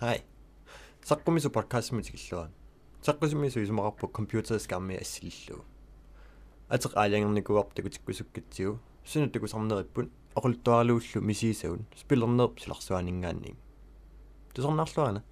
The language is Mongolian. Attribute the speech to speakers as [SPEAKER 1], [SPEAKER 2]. [SPEAKER 1] Хай. Саккумису подкастмитиллуа. Саккусимису исмагаппу компьютерскамми ассиллуу. Атеқ аалангерникуарту кутиккусуккитсиу. Сунут тукусарнериппут оқултуарлууллу мисиисаун. Спилернерп силарсуанингаанни. Тусарнаарлуана.